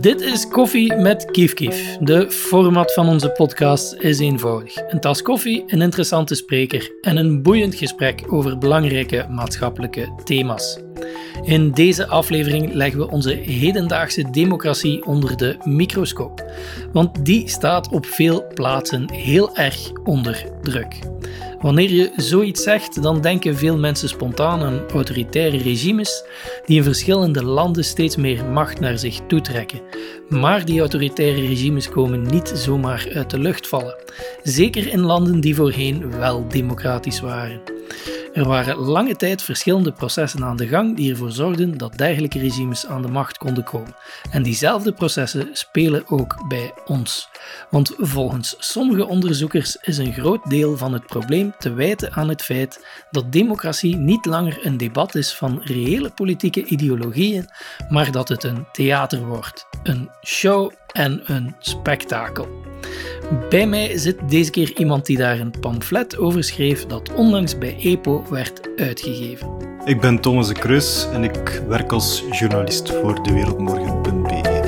Dit is Koffie met Kief Kief. De format van onze podcast is eenvoudig. Een tas koffie, een interessante spreker en een boeiend gesprek over belangrijke maatschappelijke thema's. In deze aflevering leggen we onze hedendaagse democratie onder de microscoop, want die staat op veel plaatsen heel erg onder druk. Wanneer je zoiets zegt, dan denken veel mensen spontaan aan autoritaire regimes die in verschillende landen steeds meer macht naar zich toetrekken. Maar die autoritaire regimes komen niet zomaar uit de lucht vallen. Zeker in landen die voorheen wel democratisch waren. Er waren lange tijd verschillende processen aan de gang die ervoor zorgden dat dergelijke regimes aan de macht konden komen. En diezelfde processen spelen ook bij ons. Want volgens sommige onderzoekers is een groot deel van het probleem te wijten aan het feit dat democratie niet langer een debat is van reële politieke ideologieën, maar dat het een theater wordt, een show en een spektakel. Bij mij zit deze keer iemand die daar een pamflet over schreef dat onlangs bij EPO werd uitgegeven. Ik ben Thomas de Kruis en ik werk als journalist voor dewereldmorgen.be.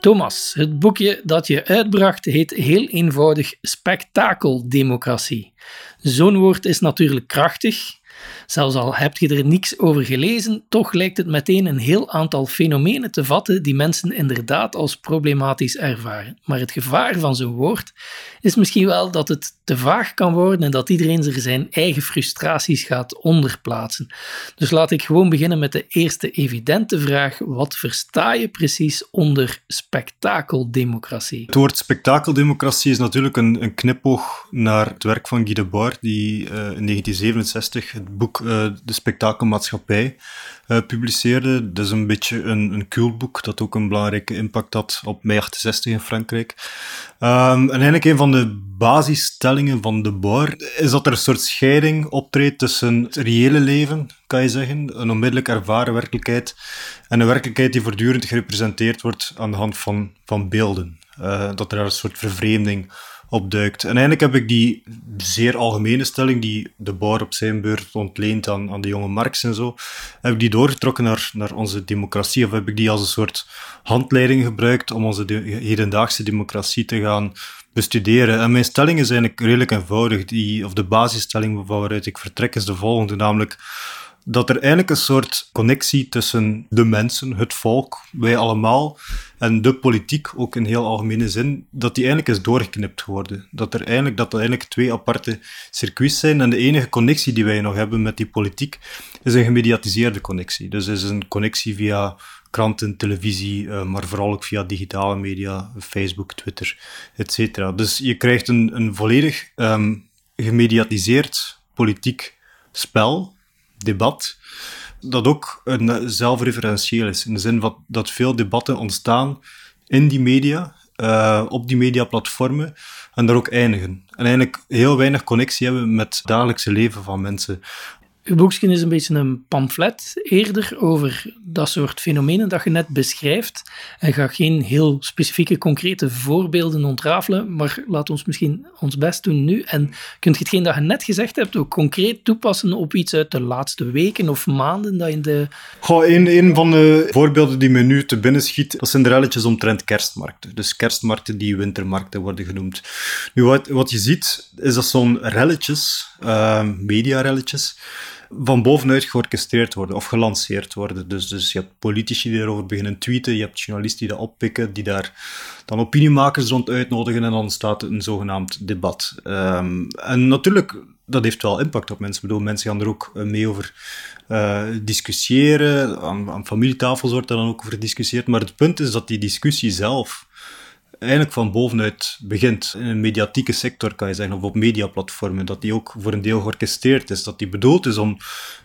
Thomas, het boekje dat je uitbracht heet heel eenvoudig Spektakeldemocratie. Zo'n woord is natuurlijk krachtig, Zelfs al heb je er niks over gelezen, toch lijkt het meteen een heel aantal fenomenen te vatten die mensen inderdaad als problematisch ervaren. Maar het gevaar van zo'n woord is misschien wel dat het te vaag kan worden en dat iedereen er zijn eigen frustraties gaat onderplaatsen. Dus laat ik gewoon beginnen met de eerste evidente vraag. Wat versta je precies onder spektakeldemocratie? Het woord spektakeldemocratie is natuurlijk een, knipoog naar het werk van Guy Debord, die uh, in 1967 het boek uh, De Spektakelmaatschappij uh, publiceerde. Dat is een beetje een, een cultboek dat ook een belangrijke impact had op mei 68 in Frankrijk. Um, en eigenlijk een van de basisstellingen van de bar is dat er een soort scheiding optreedt tussen het reële leven, kan je zeggen, een onmiddellijk ervaren werkelijkheid, en een werkelijkheid die voortdurend gerepresenteerd wordt aan de hand van, van beelden. Uh, dat er een soort vervreemding opduikt. En eigenlijk heb ik die zeer algemene stelling, die de Boer op zijn beurt ontleent aan, de jonge Marx en zo, heb ik die doorgetrokken naar, naar onze democratie, of heb ik die als een soort handleiding gebruikt om onze de, hedendaagse democratie te gaan bestuderen. En mijn stelling is eigenlijk redelijk eenvoudig, die, of de basisstelling waaruit ik vertrek is de volgende, namelijk dat er eigenlijk een soort connectie tussen de mensen, het volk, wij allemaal, en de politiek, ook in heel algemene zin, dat die eigenlijk is doorgeknipt geworden. Dat er eigenlijk, dat er eigenlijk twee aparte circuits zijn en de enige connectie die wij nog hebben met die politiek is een gemediatiseerde connectie. Dus is een connectie via kranten, televisie, eh, maar vooral ook via digitale media, Facebook, Twitter, etc. Dus je krijgt een, een volledig um, gemediatiseerd politiek spel, debat, dat ook een zelfreferentieel is. In de zin van dat veel debatten ontstaan in die media, uh, op die mediaplatformen, en daar ook eindigen. En eigenlijk heel weinig connectie hebben met het dagelijkse leven van mensen. Uw boekje is een beetje een pamflet eerder over dat soort fenomenen dat je net beschrijft. En ga geen heel specifieke, concrete voorbeelden ontrafelen, maar laat ons misschien ons best doen nu. En kunt je hetgeen dat je net gezegd hebt ook concreet toepassen op iets uit de laatste weken of maanden dat in de... Goh, een, een van de voorbeelden die me nu te binnen schiet, dat zijn de relletjes omtrent kerstmarkten. Dus kerstmarkten die wintermarkten worden genoemd. Nu, wat, wat je ziet, is dat zo'n relletjes, uh, media-relletjes, van bovenuit georchestreerd worden of gelanceerd worden. Dus, dus je hebt politici die erover beginnen tweeten, je hebt journalisten die dat oppikken, die daar dan opiniemakers rond uitnodigen en dan staat een zogenaamd debat. Um, en natuurlijk, dat heeft wel impact op mensen. Ik bedoel, mensen gaan er ook eh, mee over uh, discussiëren. Aan, aan familietafels wordt er dan ook over gediscussieerd. Maar het punt is dat die discussie zelf eigenlijk van bovenuit begint. In een mediatieke sector kan je zeggen, of op mediaplatformen, dat die ook voor een deel georchestreerd is. Dat die bedoeld is om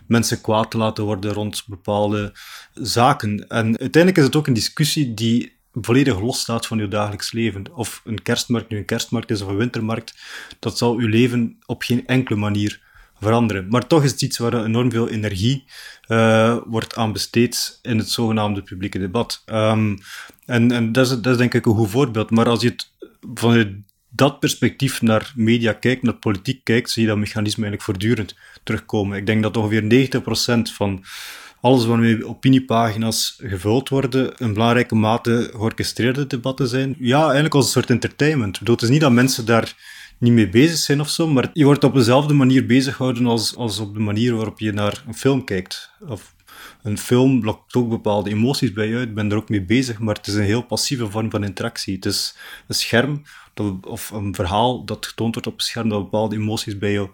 mensen kwaad te laten worden rond bepaalde zaken. En uiteindelijk is het ook een discussie die volledig losstaat van uw dagelijks leven. Of een kerstmarkt nu een kerstmarkt is of een wintermarkt, dat zal uw leven op geen enkele manier veranderen. Maar toch is het iets waar enorm veel energie uh, wordt aan besteed in het zogenaamde publieke debat. Um, en, en dat, is, dat denk ik een goed voorbeeld. Maar als je het vanuit dat perspectief naar media kijkt, naar politiek kijkt, zie je dat mechanisme eigenlijk voortdurend terugkomen. Ik denk dat ongeveer 90% van alles waarmee opiniepagina's gevuld worden, een belangrijke mate georchestreerde debatten zijn. Ja, eigenlijk als een soort entertainment. Bedoel, het is niet dat mensen daar niet mee bezig zijn of zo, maar je wordt op dezelfde manier bezig gehouden als, als op de manier waarop je naar een film kijkt. Of een film lokt ook bepaalde emoties bij je uit. Ben er ook mee bezig, maar het is een heel passieve vorm van interactie. Het is een scherm of een verhaal dat getoond wordt op een scherm dat bepaalde emoties bij jou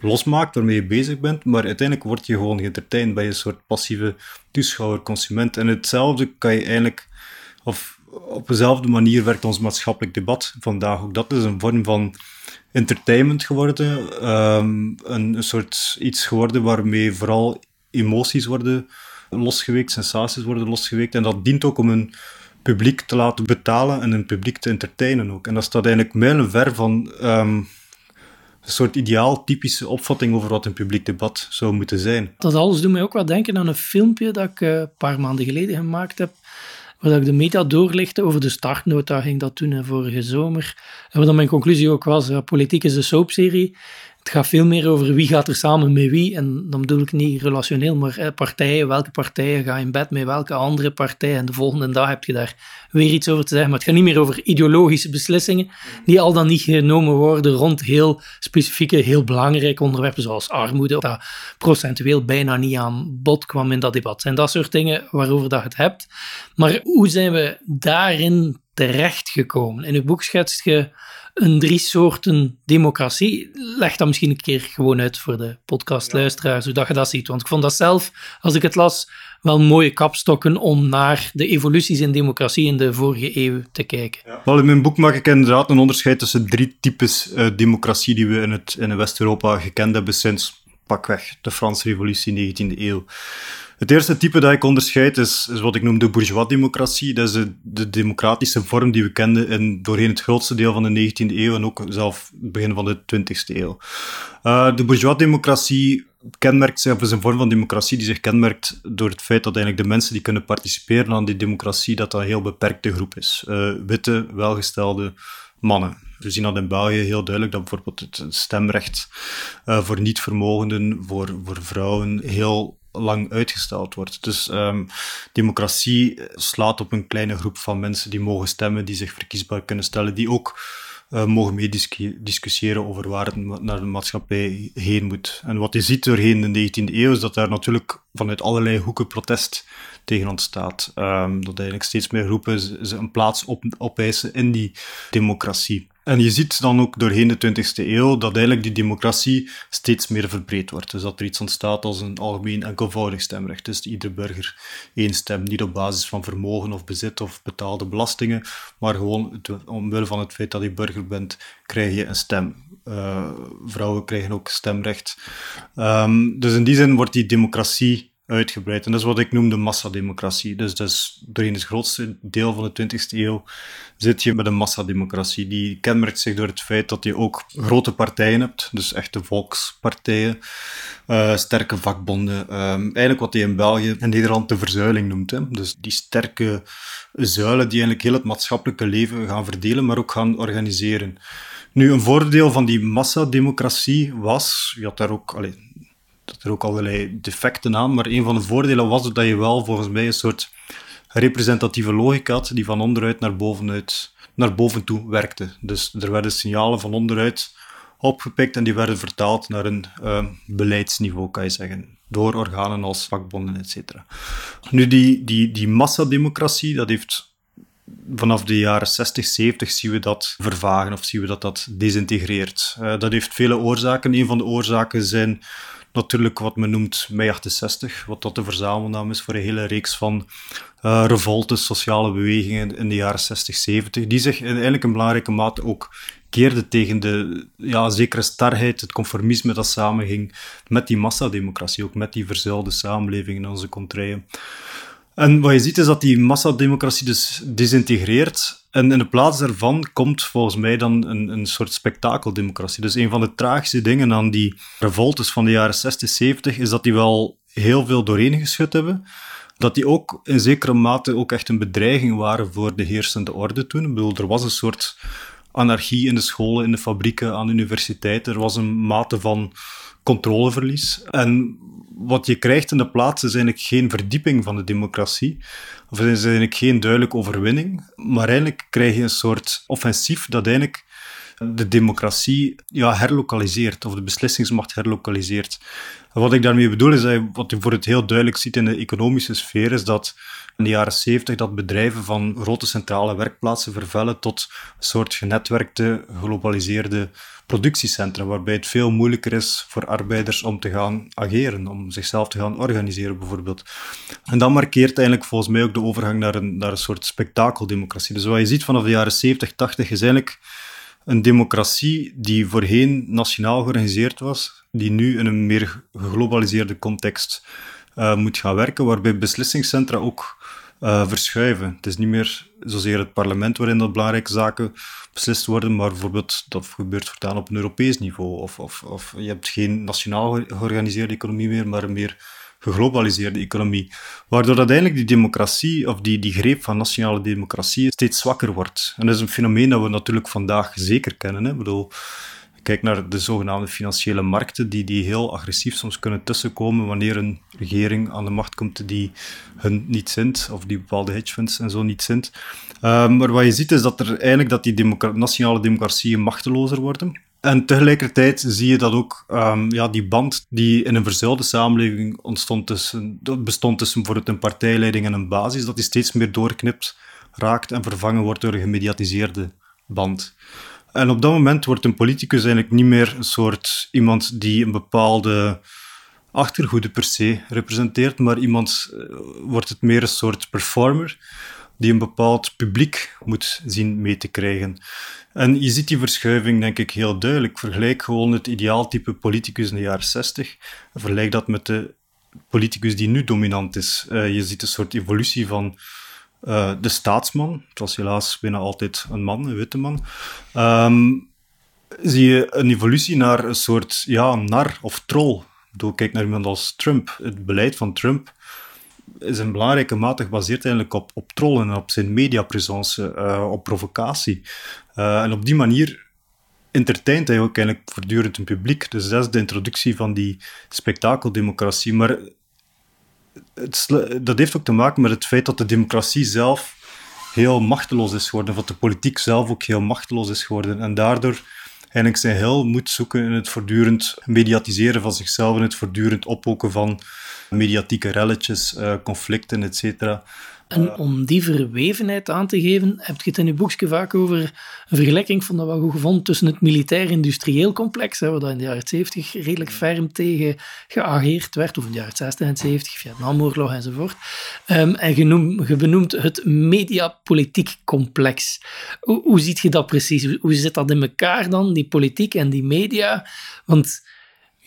losmaakt, waarmee je bezig bent, maar uiteindelijk word je gewoon geëntertained bij een soort passieve toeschouwer, consument. En hetzelfde kan je eigenlijk, of op dezelfde manier werkt ons maatschappelijk debat vandaag ook. Dat is een vorm van entertainment geworden, um, een, soort iets geworden waarmee vooral emoties worden losgeweekt, sensaties worden losgeweekt. En dat dient ook om een publiek te laten betalen en een publiek te entertainen ook. En dat staat eigenlijk mijlenver van um, een soort ideaal typische opvatting over wat een publiek debat zou moeten zijn. Dat alles doet mij ook wel denken aan een filmpje dat ik uh, een paar maanden geleden gemaakt heb waar ik de meta doorlichtte over de startnota, ging dat toen vorige zomer. En wat dan mijn conclusie ook was, politiek is een soapserie. Het gaat veel meer over wie gaat er samen met wie. En dan bedoel ik niet relationeel, maar partijen. Welke partijen gaan in bed met welke andere partijen. En de volgende dag heb je daar weer iets over te zeggen. Maar het gaat niet meer over ideologische beslissingen die al dan niet genomen worden rond heel specifieke, heel belangrijke onderwerpen zoals armoede. Dat procentueel bijna niet aan bod kwam in dat debat. Zijn dat soort dingen waarover dat het hebt. Maar hoe zijn we daarin terechtgekomen? In uw boek schetst je een drie soorten democratie. Leg dat misschien een keer gewoon uit voor de podcastluisteraars, zodat je dat ziet. Want ik vond dat zelf, als ik het las, wel mooie kapstokken om naar de evoluties in democratie in de vorige eeuw te kijken. Ja. Wel, in mijn boek maak ik inderdaad een onderscheid tussen drie types uh, democratie die we in, het, in West-Europa gekend hebben sinds pakweg de Franse revolutie 19e eeuw. Het eerste type dat ik onderscheid is, is wat ik noem de bourgeois-democratie. Dat is de, de, democratische vorm die we kenden in, doorheen het grootste deel van de 19e eeuw en ook zelf begin van de 20e eeuw. Uh, de bourgeois-democratie kenmerkt zich, of is een vorm van democratie die zich kenmerkt door het feit dat eigenlijk de mensen die kunnen participeren aan die democratie, dat dat een heel beperkte groep is. Uh, witte, welgestelde mannen. We zien dat in België heel duidelijk dat bijvoorbeeld het stemrecht uh, voor niet-vermogenden, voor, voor vrouwen, heel lang uitgesteld wordt. Dus um, democratie slaat op een kleine groep van mensen die mogen stemmen, die zich verkiesbaar kunnen stellen, die ook uh, mogen meediscussiëren over waar het naar de maatschappij heen moet. En wat je ziet doorheen de 19e eeuw is dat daar natuurlijk vanuit allerlei hoeken protest tegen ontstaat. Um, dat eigenlijk steeds meer groepen een plaats op, opeisen in die democratie. En je ziet dan ook doorheen de 20e eeuw dat eigenlijk die democratie steeds meer verbreed wordt. Dus dat er iets ontstaat als een algemeen enkelvoudig stemrecht. Dus iedere burger één stem, niet op basis van vermogen of bezit of betaalde belastingen, maar gewoon omwille van het feit dat je burger bent, krijg je een stem. Uh, vrouwen krijgen ook stemrecht. Um, dus in die zin wordt die democratie uitgebreid. En dat is wat ik noem de massademocratie. Dus is doorheen het grootste deel van de 20e eeuw zit je met een massademocratie. Die kenmerkt zich door het feit dat je ook grote partijen hebt, dus echte volkspartijen, uh, sterke vakbonden. Um, eigenlijk wat je in België en Nederland de verzuiling noemt. Hè. Dus die sterke zuilen die eigenlijk heel het maatschappelijke leven gaan verdelen, maar ook gaan organiseren. Nu, een voordeel van die massademocratie was, je had daar ook, allez, dat er ook allerlei defecten aan, maar een van de voordelen was dat je wel volgens mij een soort representatieve logica had die van onderuit naar bovenuit naar boven toe werkte. Dus er werden signalen van onderuit opgepikt en die werden vertaald naar een uh, beleidsniveau, kan je zeggen, door organen als vakbonden, etc. Nu, die, die, die massademocratie, dat heeft vanaf de jaren 60, 70 zien we dat vervagen of zien we dat dat desintegreert. Uh, dat heeft vele oorzaken. Een van de oorzaken zijn natuurlijk wat men noemt mei 68, wat dat de verzamelnaam is voor een hele reeks van uh, revoltes, sociale bewegingen in de jaren 60, 70, die zich in eigenlijk in belangrijke mate ook keerden tegen de ja, zekere starheid, het conformisme dat samenging met die massademocratie, ook met die verzuilde samenleving in onze contraien. En wat je ziet is dat die massademocratie dus desintegreert. En in de plaats daarvan komt volgens mij dan een, een soort spektakeldemocratie. Dus een van de tragische dingen aan die revoltes van de jaren 60, 70 is dat die wel heel veel doorheen geschud hebben. Dat die ook in zekere mate ook echt een bedreiging waren voor de heersende orde toen. Ik bedoel, er was een soort anarchie in de scholen, in de fabrieken, aan de universiteiten. Er was een mate van controleverlies. En wat je krijgt in de plaats is eigenlijk geen verdieping van de democratie. Of is eigenlijk geen duidelijke overwinning. Maar eigenlijk krijg je een soort offensief dat eigenlijk de democratie ja, herlokaliseert, of de beslissingsmacht herlokaliseert. wat ik daarmee bedoel is, dat wat je voor het heel duidelijk ziet in de economische sfeer, is dat in de jaren 70 dat bedrijven van grote centrale werkplaatsen vervellen tot een soort genetwerkte, geglobaliseerde productiecentra, waarbij het veel moeilijker is voor arbeiders om te gaan ageren, om zichzelf te gaan organiseren bijvoorbeeld. En dat markeert eigenlijk volgens mij ook de overgang naar een, naar een soort spektakeldemocratie. Dus wat je ziet vanaf de jaren 70, 80 is eigenlijk een democratie die voorheen nationaal georganiseerd was, die nu in een meer geglobaliseerde context uh, moet gaan werken, waarbij beslissingscentra ook uh, verschuiven. Het is niet meer zozeer het parlement waarin dat belangrijke zaken beslist worden, maar bijvoorbeeld dat gebeurt voortaan op een Europees niveau. Of, of, of je hebt geen nationaal georganiseerde economie meer, maar een meer geglobaliseerde economie. Waardoor uiteindelijk die democratie, of die, die greep van nationale democratie, steeds zwakker wordt. En dat is een fenomeen dat we natuurlijk vandaag zeker kennen. Hè. Bedoel, kijk naar de zogenaamde financiële markten, die, die heel agressief soms kunnen tussenkomen wanneer een regering aan de macht komt die hun niet zint, of die bepaalde hedge funds en zo niet zint. Um, maar wat je ziet is dat er eigenlijk dat die nationale democratieën machtelozer worden. En tegelijkertijd zie je dat ook um, ja, die band die in een verzuilde samenleving ontstond tussen, bestond tussen bijvoorbeeld een partijleiding en een basis, dat die steeds meer doorknipt raakt en vervangen wordt door een gemediatiseerde band. En op dat moment wordt een politicus eigenlijk niet meer een soort iemand die een bepaalde achtergoede per se representeert, maar iemand uh, wordt het meer een soort performer die een bepaald publiek moet zien mee te krijgen. En je ziet die verschuiving, denk ik, heel duidelijk. Vergelijk gewoon het ideaaltype politicus in de jaren 60 en vergelijk dat met de politicus die nu dominant is. Uh, je ziet een soort evolutie van uh, de staatsman. Het was helaas bijna altijd een man, een witte man. Um, zie je een evolutie naar een soort ja, nar of troll. Doe, kijk naar iemand als Trump. Het beleid van Trump is in belangrijke mate gebaseerd eigenlijk op, op trollen en op zijn mediapresence, uh, op provocatie. Uh, en op die manier entertaint hij ook eigenlijk voortdurend een publiek. Dus dat is de introductie van die spektakeldemocratie. Maar het, dat heeft ook te maken met het feit dat de democratie zelf heel machteloos is geworden, of dat de politiek zelf ook heel machteloos is geworden. En daardoor eigenlijk zijn heel moet zoeken in het voortdurend mediatiseren van zichzelf, in het voortdurend oppoken van mediatieke relletjes, uh, conflicten, etc. En om die verwevenheid aan te geven, heb je het in je boekje vaak over een vergelijking, van dat wel goed gevonden, tussen het militair-industrieel complex, hè, waar in de jaren 70 redelijk ferm tegen geageerd werd, of in de jaren 60 en 70, Vietnamoorlog enzovoort. Um, en je benoemt het mediapolitiek complex. Hoe, hoe ziet je dat precies? Hoe zit dat in elkaar dan, die politiek en die media? Want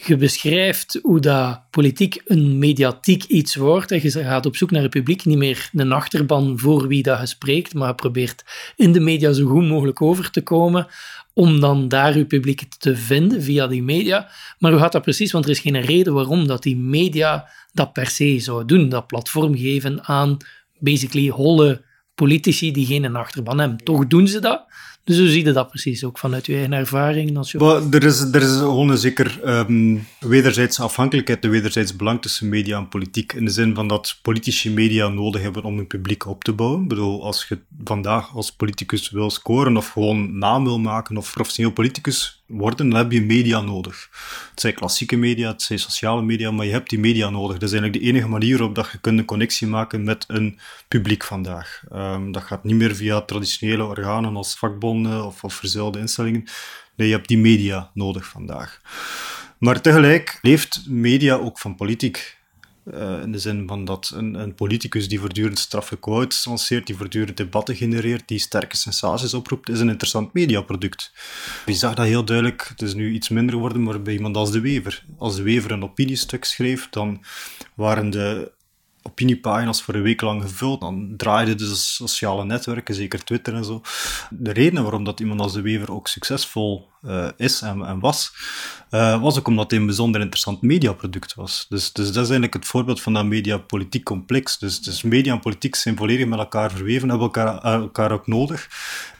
je beschrijft hoe dat politiek een mediatiek iets wordt. En je gaat op zoek naar het publiek, niet meer een achterban voor wie dat je spreekt, maar probeert in de media zo goed mogelijk over te komen, om dan daar je publiek te vinden via die media. Maar hoe gaat dat precies? Want er is geen reden waarom dat die media dat per se zou doen, dat platform geven aan basically holle politici die geen achterban hebben. Toch doen ze dat. Dus hoe zie je dat precies, ook vanuit je eigen ervaring? Als je... er, is, er is gewoon een zeker um, wederzijdse afhankelijkheid, de wederzijds belang tussen media en politiek. In de zin van dat politici media nodig hebben om hun publiek op te bouwen. Ik bedoel, als je vandaag als politicus wil scoren of gewoon naam wil maken of professioneel politicus worden, dan heb je media nodig. Het zijn klassieke media, het zijn sociale media, maar je hebt die media nodig. Dat is eigenlijk de enige manier waarop je kunt een connectie maken met een publiek vandaag. Um, dat gaat niet meer via traditionele organen als vakbonden of, of verzuilde instellingen. Nee, je hebt die media nodig vandaag. Maar tegelijk leeft media ook van politiek. Uh, in de zin van dat een, een politicus die voortdurend straffe quotes lanceert, die voortdurend debatten genereert, die sterke sensaties oproept, is een interessant mediaproduct. Je zag dat heel duidelijk, het is nu iets minder geworden, maar bij iemand als De Wever. Als De Wever een opiniestuk schreef, dan waren de opiniepagina's voor een week lang gevuld. Dan draaiden de sociale netwerken, zeker Twitter en zo. De reden waarom dat iemand als de Wever ook succesvol uh, is en, en was, uh, was ook omdat hij een bijzonder interessant mediaproduct was. Dus, dus dat is eigenlijk het voorbeeld van dat mediapolitiek complex. Dus, dus media en politiek zijn volledig met elkaar verweven, hebben elkaar, elkaar ook nodig.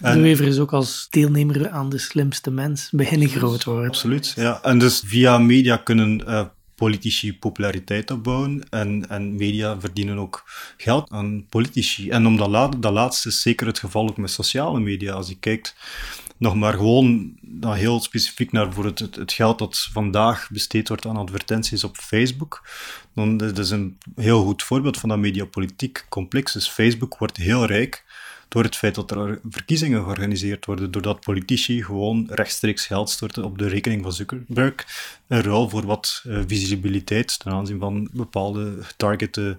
En, de Wever is ook als deelnemer aan de slimste mens beginnen groot worden. Absoluut, ja. En dus via media kunnen uh, politici populariteit opbouwen en, en media verdienen ook geld aan politici. En om dat, laat, dat laatste is zeker het geval ook met sociale media. Als je kijkt nog maar gewoon dan heel specifiek naar voor het, het, geld dat vandaag besteed wordt aan advertenties op Facebook, dan dat is een heel goed voorbeeld van dat mediapolitiek complex. Dus Facebook wordt heel rijk door het feit dat er verkiezingen georganiseerd worden, doordat politici gewoon rechtstreeks geld storten op de rekening van Zuckerberg, in ruil voor wat uh, visibiliteit ten aanzien van bepaalde getargete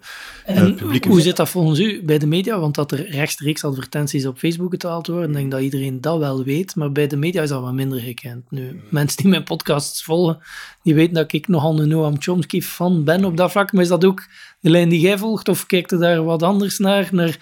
uh, publieken. Hoe zit dat volgens u bij de media? Want dat er rechtstreeks advertenties op Facebook betaald worden, ik denk dat iedereen dat wel weet, maar bij de media is dat wat minder gekend. Nu, mensen die mijn podcasts volgen, die weten dat ik nogal een Noam Chomsky fan ben op dat vlak, maar is dat ook de lijn die jij volgt, of kijkt er daar wat anders naar? naar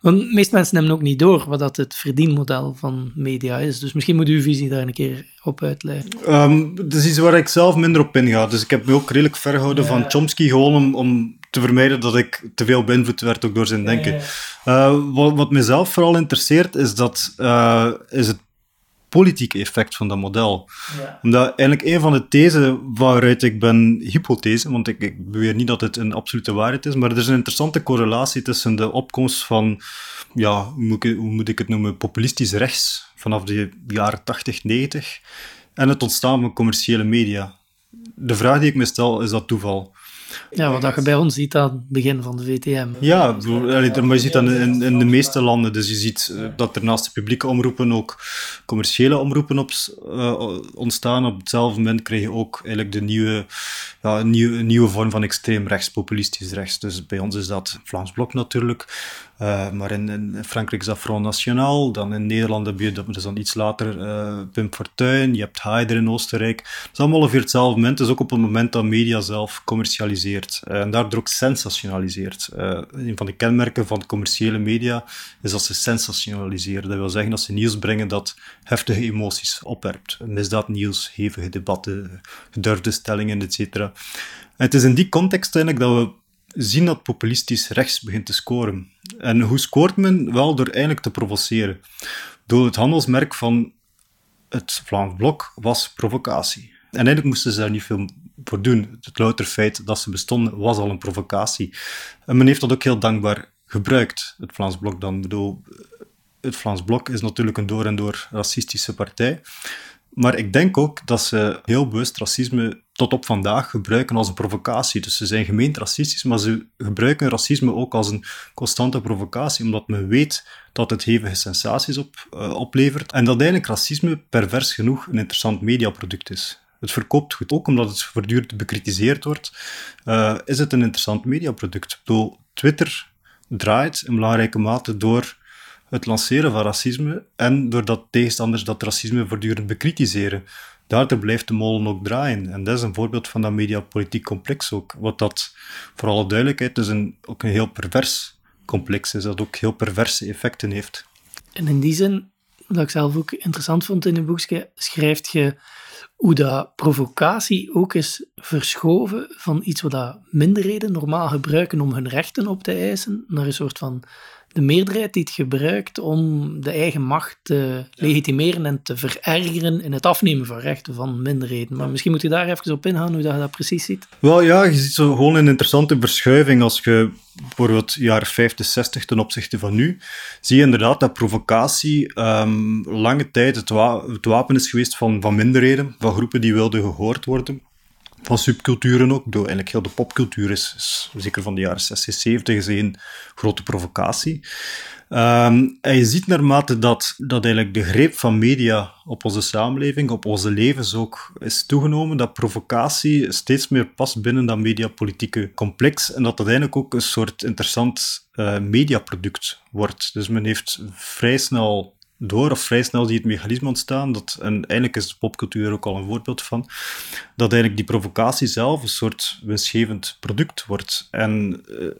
want de meeste mensen hebben ook niet door wat dat het verdienmodel van media is. Dus misschien moet uw visie daar een keer op uitleggen. Um, dat is iets waar ik zelf minder op inga. Dus ik heb me ook redelijk vergehouden van Chomsky, gewoon om, om te vermijden dat ik te veel beïnvloed werd ook door zijn denken. Uh, wat, wat mezelf vooral interesseert, is, dat, uh, is het politieke effect van dat model. Ja. Omdat eigenlijk een van de thesen waaruit ik ben hypothese, want ik, ik beweer niet dat het een absolute waarheid is, maar er is een interessante correlatie tussen de opkomst van, ja, hoe moet ik, hoe moet ik het noemen, populistisch rechts vanaf de jaren 80, 90 en het ontstaan van commerciële media. De vraag die ik me stel, is dat toeval? Ja, wat je bij ons ziet aan het begin van de VTM. Ja, maar je ziet dat in, in de meeste landen. Dus je ziet eh, dat er naast de publieke omroepen ook commerciële omroepen op, uh, ontstaan. Op hetzelfde moment krijg je ook eigenlijk de nieuwe, ja, nieuwe, nieuwe vorm van extreem rechts, populistisch rechts. Dus bij ons is dat Vlaams Blok natuurlijk. Uh, maar in, Frankrijk is dat Front National. Dan in Nederland heb je, dat is dan iets later, uh, Pim Fortuyn. Je hebt Haider in Oostenrijk. Het is allemaal ongeveer hetzelfde moment. Het is ook op het moment dat media zelf commercialiseert. Uh, en daardoor ook sensationaliseert. een van de kenmerken van commerciële media is dat ze sensationaliseren. Dat wil zeggen dat ze nieuws brengen dat heftige emoties opwerpt. Misdaadnieuws, hevige debatten, gedurfde stellingen, etc. het is in die context eigenlijk dat we zien dat populistisch rechts begint te scoren. En hoe scoort men? Wel door eigenlijk te provoceren. Door het handelsmerk van het Vlaams Blok was provocatie. En eigenlijk moesten ze daar niet veel voor doen. Het louter feit dat ze bestonden was al een provocatie. En men heeft dat ook heel dankbaar gebruikt, het Vlaams Blok dan. Bedoel, het Vlaams Blok is natuurlijk een door en door racistische partij. Maar ik denk ook dat ze heel bewust racisme tot op vandaag gebruiken als provocatie. Dus ze zijn gemeend racistisch, maar ze gebruiken racisme ook als een constante provocatie, omdat men weet dat het hevige sensaties op, uh, oplevert en dat eigenlijk racisme pervers genoeg een interessant mediaproduct is. Het verkoopt goed, ook omdat het voortdurend bekritiseerd wordt, uh, is het een interessant mediaproduct. Bedoel, Twitter draait in belangrijke mate door het lanceren van racisme en doordat tegenstanders dat racisme voortdurend bekritiseren. Daardoor blijft de molen ook draaien. En dat is een voorbeeld van dat mediapolitiek complex ook. Wat dat, voor alle duidelijkheid, dus een, ook een heel pervers complex is, dat ook heel perverse effecten heeft. En in die zin, wat ik zelf ook interessant vond in je boekje, schrijft je hoe dat provocatie ook is verschoven van iets wat minderheden normaal gebruiken om hun rechten op te eisen, naar een soort van de meerderheid die het gebruikt om de eigen macht te legitimeren en te verergeren in het afnemen van rechten van minderheden. Maar misschien moet je daar even op ingaan hoe dat je dat precies ziet. Wel ja, je ziet zo gewoon een interessante verschuiving als je bijvoorbeeld jaar 50, 60 ten opzichte van nu, zie je inderdaad dat provocatie um, lange tijd het, het, wapen is geweest van, van minderheden, van groepen die wilden gehoord worden van subculturen ook. Door eigenlijk heel de popcultuur is, zeker van de jaren 60, 70, is een grote provocatie. Ehm, en je ziet naarmate dat, dat eigenlijk de greep van media op onze samenleving, op onze levens ook is toegenomen, dat provocatie steeds meer past binnen dat mediapolitieke complex en dat dat eigenlijk ook een soort interessant uh, mediaproduct wordt. Dus men heeft vrij snel door, of vrij snel zie je het mechanisme ontstaan, dat, en eigenlijk is de popcultuur ook al een voorbeeld van, dat eigenlijk die provocatie zelf een soort winstgevend product wordt. En uh,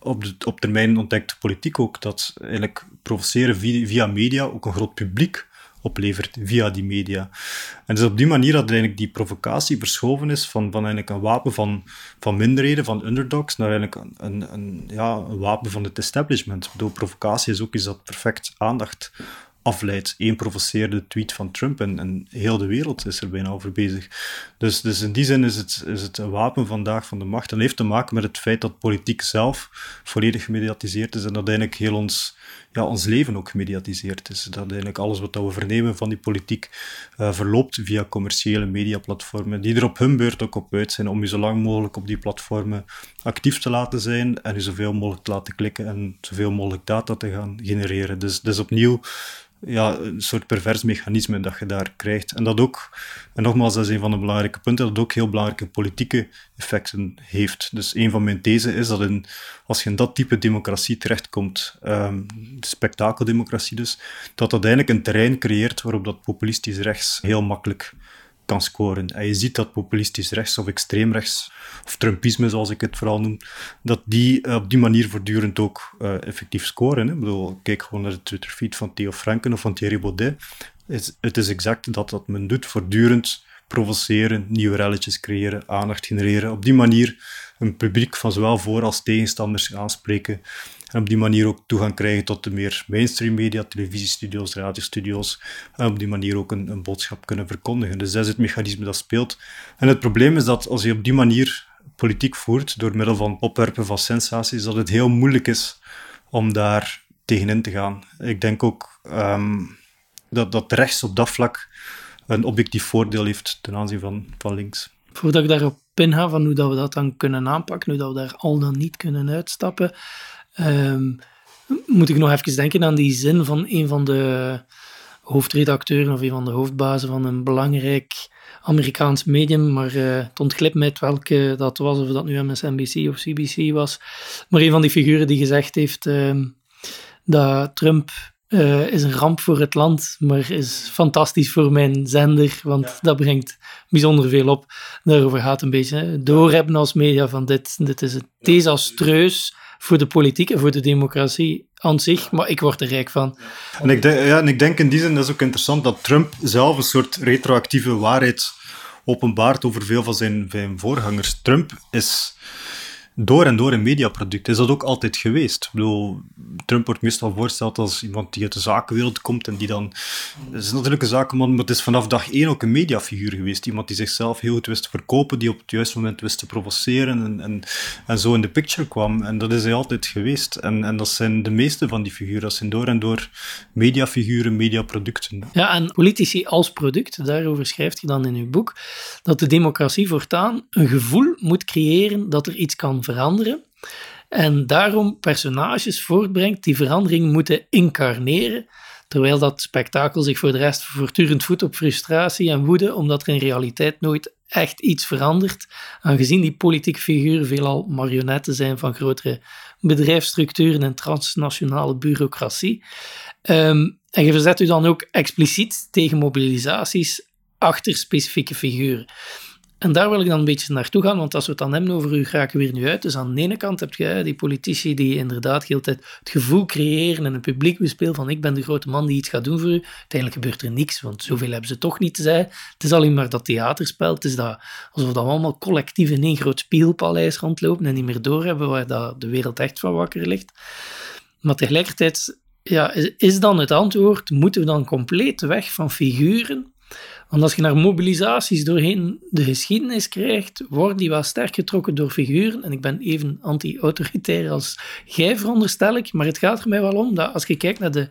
op, de, op termijn ontdekt de politiek ook dat eigenlijk provoceren via, via media ook een groot publiek oplevert via die media. En dus op die manier dat eigenlijk die provocatie verschoven is van, van eigenlijk een wapen van, van minderheden, van underdogs, naar eigenlijk een, een, ja, een wapen van het establishment. Bedoel, provocatie is ook iets dat perfect aandacht afleidt. Eén provoceerde tweet van Trump en, heel de wereld is er bijna over bezig. Dus, dus in die zin is het, is het een wapen vandaag van de macht. En heeft te maken met het feit dat politiek zelf volledig gemediatiseerd is en dat eigenlijk heel ons, ja, ons leven ook gemediatiseerd is. Dat eigenlijk alles wat we vernemen van die politiek uh, verloopt via commerciële mediaplatformen, die er op hun beurt ook op uit zijn om je zo lang mogelijk op die platformen actief te laten zijn en je zoveel mogelijk te laten klikken en zoveel mogelijk data te gaan genereren. Dus, dus opnieuw ja, een soort pervers mechanisme dat je daar krijgt. En dat ook, en nogmaals, dat is een van de belangrijke punten, dat het ook heel belangrijke politieke effecten heeft. Dus een van mijn thesen is dat in, als je in dat type democratie terechtkomt, um, de spektakeldemocratie dus, dat dat eigenlijk een terrein creëert waarop dat populistisch rechts heel makkelijk kan scoren. En je ziet dat populistisch rechts of extreem rechts, of Trumpisme zoals ik het vooral noem, dat die eh, op die manier voortdurend ook uh, effectief scoren. Hè. Ik bedoel, kijk gewoon naar de Twitter-feed van Theo Franken of van Thierry Baudet. Het, is exact dat wat men doet, voortdurend provoceren, nieuwe relletjes creëren, aandacht genereren. Op die manier een publiek van zowel voor- als tegenstanders aanspreken. En op die manier ook toegang krijgen tot de meer mainstream media, televisiestudio's, radiostudio's. En op die manier ook een, een boodschap kunnen verkondigen. Dus dat is het mechanisme dat speelt. En het probleem is dat als je op die manier politiek voert, door middel van opwerpen van sensaties, dat het heel moeilijk is om daar tegenin te gaan. Ik denk ook um, dat, dat rechts op dat vlak een objectief voordeel heeft ten aanzien van, van links. Voordat ik daarop inga van hoe dat we dat dan kunnen aanpakken, hoe dat we daar al dan niet kunnen uitstappen, um, moet ik nog even denken aan die zin van een van de hoofdredacteuren of een van de hoofdbazen van een belangrijk Amerikaans medium, maar uh, het ontglipt mij welke dat was, of dat nu MSNBC of CBC was. Maar een van die figuren die gezegd heeft uh, dat Trump uh, is een ramp voor het land, maar is fantastisch voor mijn zender, want dat brengt bijzonder veel op. Daarover gaat een beetje doorhebben als media van dit, dit is desastreus voor de politiek en voor de democratie aan zich, maar ik word er rijk van. En ik, denk, ja, en ik denk in die zin, dat is ook interessant, dat Trump zelf een soort retroactieve waarheid openbaart over veel van zijn, zijn voorgangers. Trump is door en door een mediaproduct. Is dat ook altijd geweest? Ik bedoel, Trump wordt meestal voorgesteld als iemand die uit de zakenwereld komt en die dan... Het is natuurlijk een zakenman, maar het is vanaf dag één ook een mediafiguur geweest. Iemand die zichzelf heel goed wist te verkopen, die op het juiste moment wist te provoceren en, en, en zo in de picture kwam. En dat is hij altijd geweest. En, en dat zijn de meeste van die figuren. Dat zijn door en door mediafiguren, mediaproducten. Ja, en politici als product, daarover schrijft je dan in uw boek, dat de democratie voortaan een gevoel moet creëren dat er iets kan veranderen. En daarom personages voortbrengt die verandering moeten incarneren, terwijl dat spektakel zich voor de rest voortdurend voedt op frustratie en woede, omdat er in realiteit nooit echt iets verandert, aangezien die politieke figuren veelal marionetten zijn van grotere bedrijfsstructuren en transnationale bureaucratie. Um, en je verzet u dan ook expliciet tegen mobilisaties achter specifieke figuren. En daar wil ik dan een beetje naartoe gaan, want als we het dan hebben over u raken weer nu uit. Dus aan de ene kant heb je die politici die inderdaad de hele tijd het gevoel creëren en een publiek bespelen van ik ben de grote man die iets gaat doen voor u. Uiteindelijk gebeurt er niks, want zoveel hebben ze toch niet te zeggen. Het is alleen maar dat theaterspel. Het is dat, alsof we allemaal collectief in één groot spiegelpaleis rondlopen en niet meer doorhebben waar de wereld echt van wakker ligt. Maar tegelijkertijd ja, is dan het antwoord, moeten we dan compleet weg van figuren want als je naar mobilisaties doorheen de geschiedenis krijgt, worden die wel sterk getrokken door figuren. En ik ben even anti-autoritair als jij, veronderstel ik. Maar het gaat er mij wel om dat als je kijkt naar de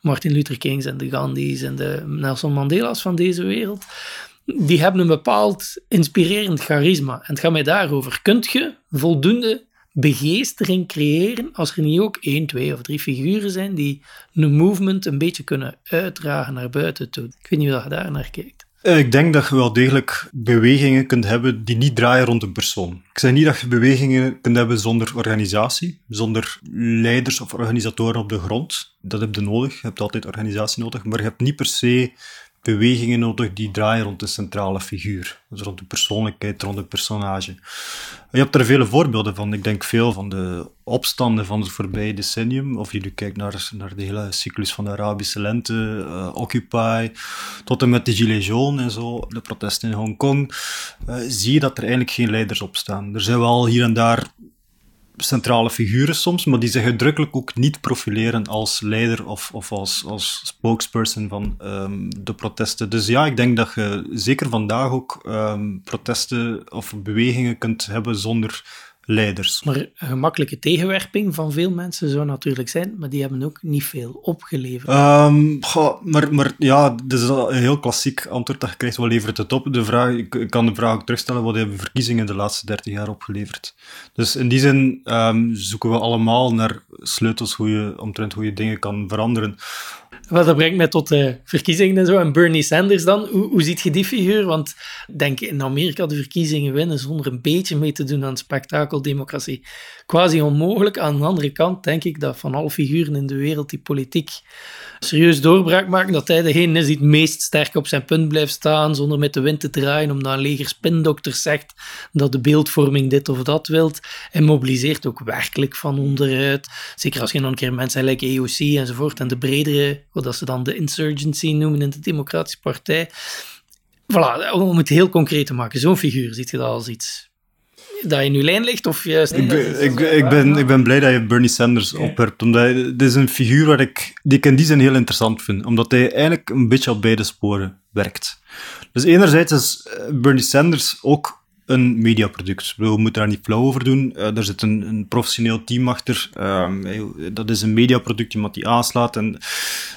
Martin Luther Kings en de Gandhi's en de Nelson Mandela's van deze wereld, die hebben een bepaald inspirerend charisma. En het gaat mij daarover. Kunt je voldoende begeestering creëren als er niet ook één, twee of drie figuren zijn die een movement een beetje kunnen uitdragen naar buiten toe. Ik weet niet of je daar naar kijkt. Eh, ik denk dat je wel degelijk bewegingen kunt hebben die niet draaien rond een persoon. Ik zeg niet dat je bewegingen kunt hebben zonder organisatie, zonder leiders of organisatoren op de grond. Dat heb je nodig. Je hebt altijd organisatie nodig, maar je hebt niet per se bewegingen nodig die draaien rond een centrale figuur. Dus rond de persoonlijkheid, rond een personage. Je hebt er vele voorbeelden van. Ik denk veel van de opstanden van het voorbije decennium. Of je nu kijkt naar, naar de hele cyclus van de Arabische lente, uh, Occupy, tot en met de Gilets jaunes en zo, de protesten in Hongkong. Uh, zie je dat er eigenlijk geen leiders opstaan. Er zijn wel hier en daar centrale figuren soms, maar die zich uitdrukkelijk ook niet profileren als leider of, of als, als spokesperson van um, de protesten. Dus ja, ik denk dat je zeker vandaag ook um, protesten of bewegingen kunt hebben zonder leiders. Maar een gemakkelijke tegenwerping van veel mensen zou natuurlijk zijn, maar die hebben ook niet veel opgeleverd. Um, maar, maar ja, dat is een heel klassiek antwoord dat je krijgt. Wat levert het op? De vraag, ik, kan de vraag ook terugstellen, wat hebben verkiezingen de laatste 30 jaar opgeleverd? Dus in die zin um, zoeken we allemaal naar sleutels hoe je, omtrent hoe je dingen kan veranderen. Wel, dat brengt mij tot de verkiezingen en zo. En Bernie Sanders dan, hoe, hoe ziet je die figuur? Want denk in Amerika de verkiezingen winnen zonder een beetje mee te doen aan spektakeldemocratie. Quasi onmogelijk. Aan de andere kant denk ik dat van alle figuren in de wereld die politiek serieus doorbraak maken, dat hij degene is die het meest sterk op zijn punt blijft staan, zonder met de wind te draaien, omdat een leger spindokters zegt dat de beeldvorming dit of dat wilt. En mobiliseert ook werkelijk van onderuit. Zeker als je dan een keer mensen like EOC enzovoort en de bredere wat ze dan de insurgency noemen in de Democratische Partij. Voilà, om het heel concreet te maken, zo'n figuur, ziet je dat als iets dat in uw lijn ligt? Of juist... Ik ben, ik, ik, ben, ik ben blij dat je Bernie Sanders opwerpt, omdat het is een figuur waar ik, die ik in die zin heel interessant vind, omdat hij eigenlijk een beetje op beide sporen werkt. Dus enerzijds is Bernie Sanders ook een mediaproduct. We moeten daar niet flauw over doen. Uh, er zit een, een, professioneel team achter. Uh, dat is een mediaproduct, iemand die aanslaat. En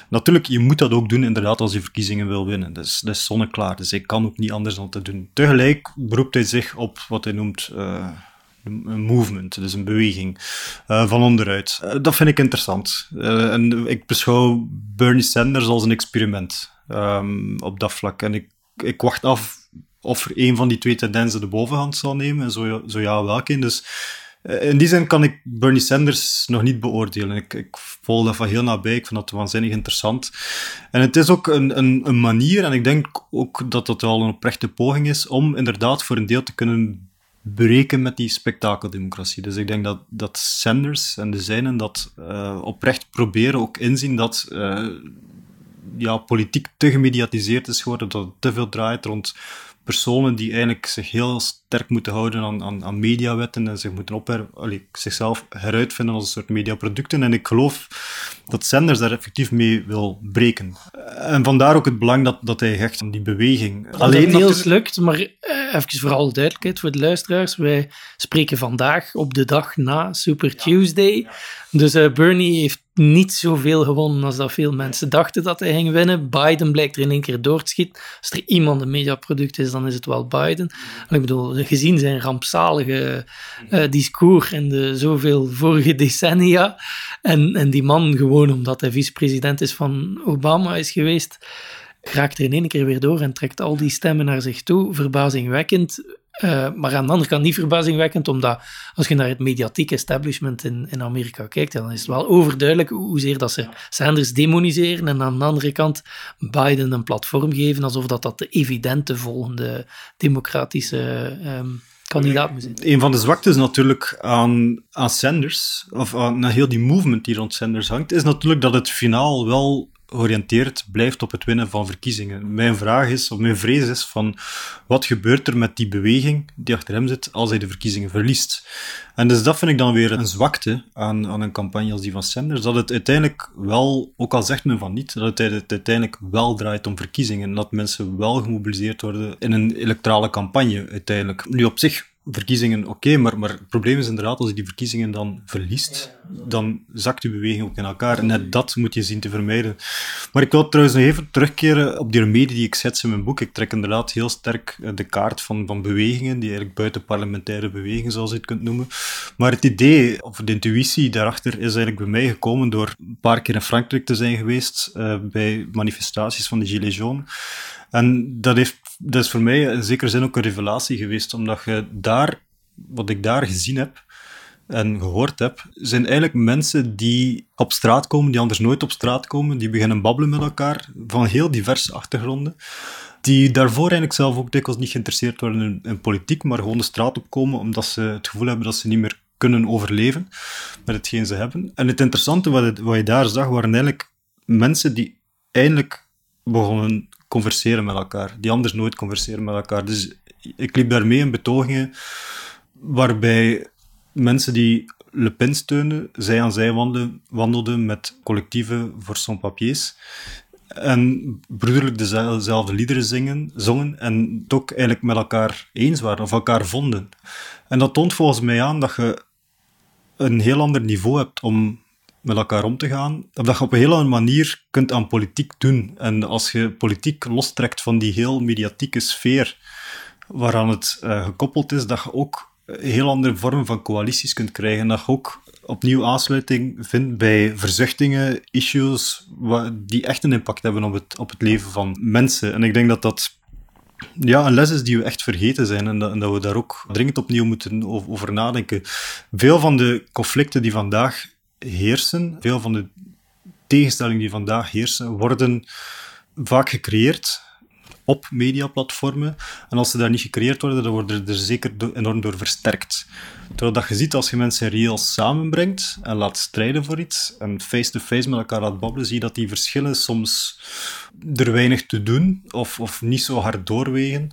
natuurlijk, je moet dat ook doen, inderdaad, als je verkiezingen wil winnen. Is, dat is zonneklaar. Dus hij kan ook niet anders dan te doen. Tegelijk beroept hij zich op wat hij noemt... Uh, een movement, dus een beweging uh, van onderuit. Dat vind ik interessant. En ik beschouw Bernie Sanders als een experiment um, op dat vlak. En ik, ik wacht af of er een van die twee tendensen de bovenhand zal nemen, en zo, zo ja, welke. Dus eh, in die zin kan ik Bernie Sanders nog niet beoordelen. Ik, ik volg dat van heel nabij, ik vind dat waanzinnig interessant. En het is ook een, een, een manier, en ik denk ook dat dat wel een oprechte poging is, om inderdaad voor een deel te kunnen breken met die spektakeldemocratie. Dus ik denk dat, dat Sanders en de zijnen dat uh, oprecht proberen, ook inzien dat uh, ja, politiek te gemediatiseerd is geworden, dat het te veel draait rond personen die eigenlijk zich heel sterk moeten houden aan, aan, aan mediawetten en zich moeten op zichzelf heruitvinden als een soort mediaproducten. En ik geloof dat Sanders daar effectief mee wil breken. En vandaar ook het belang dat, dat hij hecht aan die beweging. Dat Alleen het deels lukt, maar eh, even voor alle duidelijkheid voor de luisteraars. Wij spreken vandaag op de dag na Super Tuesday. Dus uh, Bernie heeft niet zoveel gewonnen als dat veel mensen dachten dat hij ging winnen. Biden blijkt er in één keer door te schieten. Als er iemand een mediaproduct is, dan is het wel Biden. Ik bedoel, gezien zijn rampzalige uh, discours in de zoveel vorige decennia. En, en die man, gewoon omdat hij vicepresident is van Obama is geweest, raakt er in één keer weer door en trekt al die stemmen naar zich toe. Verbazingwekkend. Uh, maar aan de andere kant niet verbazingwekkend, omdat als je naar het mediatiek establishment in, in Amerika kijkt, dan is het wel overduidelijk hoezeer dat ze Sanders demoniseren en aan de andere kant Biden een platform geven, alsof dat, dat de evidente volgende democratische um, kandidaat moet zijn. Een van de zwaktes natuurlijk aan, aan Sanders, of aan heel die movement die rond Sanders hangt, is natuurlijk dat het finaal wel georiënteerd blijft op het winnen van verkiezingen. Mijn vraag is, of mijn vrees is van, wat gebeurt er met die beweging die achter hem zit als hij de verkiezingen verliest? En dus dat vind ik dan weer een zwakte aan, aan een campagne als die van Sanders, dat het uiteindelijk wel, ook al zegt men van niet, dat het uiteindelijk wel draait om verkiezingen en dat mensen wel gemobiliseerd worden in een electorale campagne uiteindelijk. Nu op zich verkiezingen oké, maar, maar het probleem is inderdaad, als je die verkiezingen dan verliest, dan zakt je beweging ook in elkaar. En net dat moet je zien te vermijden. Maar ik wil trouwens nog even terugkeren op die remedie die ik schets in mijn boek. Ik trek inderdaad heel sterk eh, de kaart van, van bewegingen, die eigenlijk buiten parlementaire bewegingen, zoals je het kunt noemen. Maar het idee, of de intuïtie daarachter, is eigenlijk bij mij gekomen door een paar keer in Frankrijk te zijn geweest, uh, bij manifestaties van de Gilets jaunes. En dat, heeft, dat is voor mij in zekere zin ook een revelatie geweest, omdat je daar, wat ik daar gezien heb en gehoord heb, zijn eigenlijk mensen die op straat komen, die anders nooit op straat komen, die beginnen babbelen met elkaar, van heel diverse achtergronden, die daarvoor eigenlijk zelf ook dikwijls niet geïnteresseerd worden in, politiek, maar gewoon de straat opkomen omdat ze het gevoel hebben dat ze niet meer kunnen overleven met hetgeen ze hebben. En het interessante wat, wat je daar zag, waren eigenlijk mensen die eindelijk begonnen converseren met elkaar, die anders nooit converseren met elkaar. Dus ik liep daarmee in betogingen waarbij mensen die Le Pen steunde, zij aan zij wandelden, wandelden met collectieven voor sans papiers. En broederlijk dezelfde liederen zingen, zongen en het ook eigenlijk met elkaar eens waren of elkaar vonden. En dat toont volgens mij aan dat je een heel ander niveau hebt om met elkaar om te gaan. Dat je op een heel andere manier kunt aan politiek doen. En als je politiek lostrekt van die heel mediatieke sfeer waaraan het uh, gekoppeld is, dat je ook heel andere vormen van coalities kunt krijgen. Dat je ook opnieuw aansluiting vindt bij verzuchtingen, issues, die echt een impact hebben op het, op het leven van mensen. En ik denk dat dat ja, een les is die we echt vergeten zijn en dat we daar ook dringend opnieuw moeten over nadenken. Veel van de conflicten die vandaag heersen, veel van de tegenstellingen die vandaag heersen, worden vaak gecreëerd op mediaplatformen. En als ze daar niet gecreëerd worden, dan worden er zeker enorm door versterkt. Terwijl dat je ziet als je mensen reëel samenbrengt en laat strijden voor iets en face-to-face met elkaar laat babbelen, zie je dat die verschillen soms er weinig te doen of, of niet zo hard doorwegen.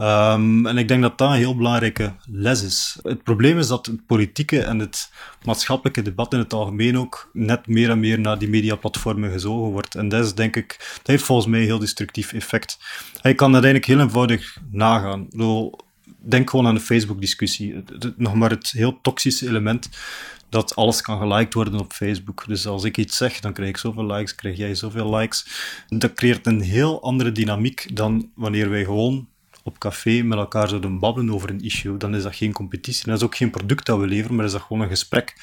Um, en ik denk dat dat een heel belangrijke les is. Het probleem is dat het politieke en het maatschappelijke debat in het algemeen ook net meer en meer naar die mediaplatformen gezogen wordt. En dat is denk ik, dat heeft volgens mij een heel destructief effect. Je kan dat eigenlijk heel eenvoudig nagaan. Denk gewoon aan de Facebook-discussie. Nog maar het heel toxische element dat alles kan geliked worden op Facebook. Dus als ik iets zeg, dan krijg ik zoveel likes, krijg jij zoveel likes. Dat creëert een heel andere dynamiek dan wanneer wij gewoon op café met elkaar zouden babbelen over een issue. Dan is dat geen competitie. Dat is ook geen product dat we leveren, maar is dat gewoon een gesprek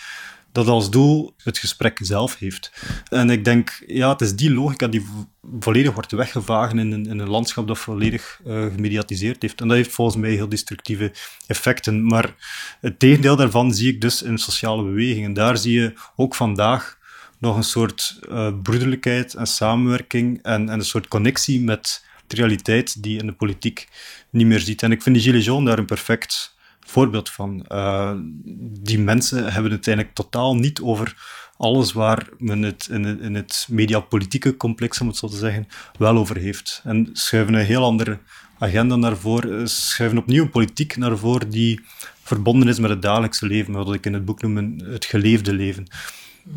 dat als doel het gesprek zelf heeft. En ik denk, ja, het is die logica die volledig wordt weggevagen in een, in een landschap dat volledig uh, gemediatiseerd heeft. En dat heeft volgens mij heel destructieve effecten. Maar het tegendeel daarvan zie ik dus in sociale bewegingen. Daar zie je ook vandaag nog een soort uh, broederlijkheid en samenwerking en, en een soort connectie met realiteit die in de politiek niet meer ziet. En ik vind die Gilets jaunes daar een perfect voorbeeld van. Uh, die mensen hebben het eigenlijk totaal niet over alles waar men het in het, in het mediapolitieke complex, om het zo te zeggen, wel over heeft. En schuiven een heel andere agenda naar voren, eh, schuiven opnieuw politiek naar voren die verbonden is met het dagelijkse leven, wat ik in het boek noem het geleefde leven.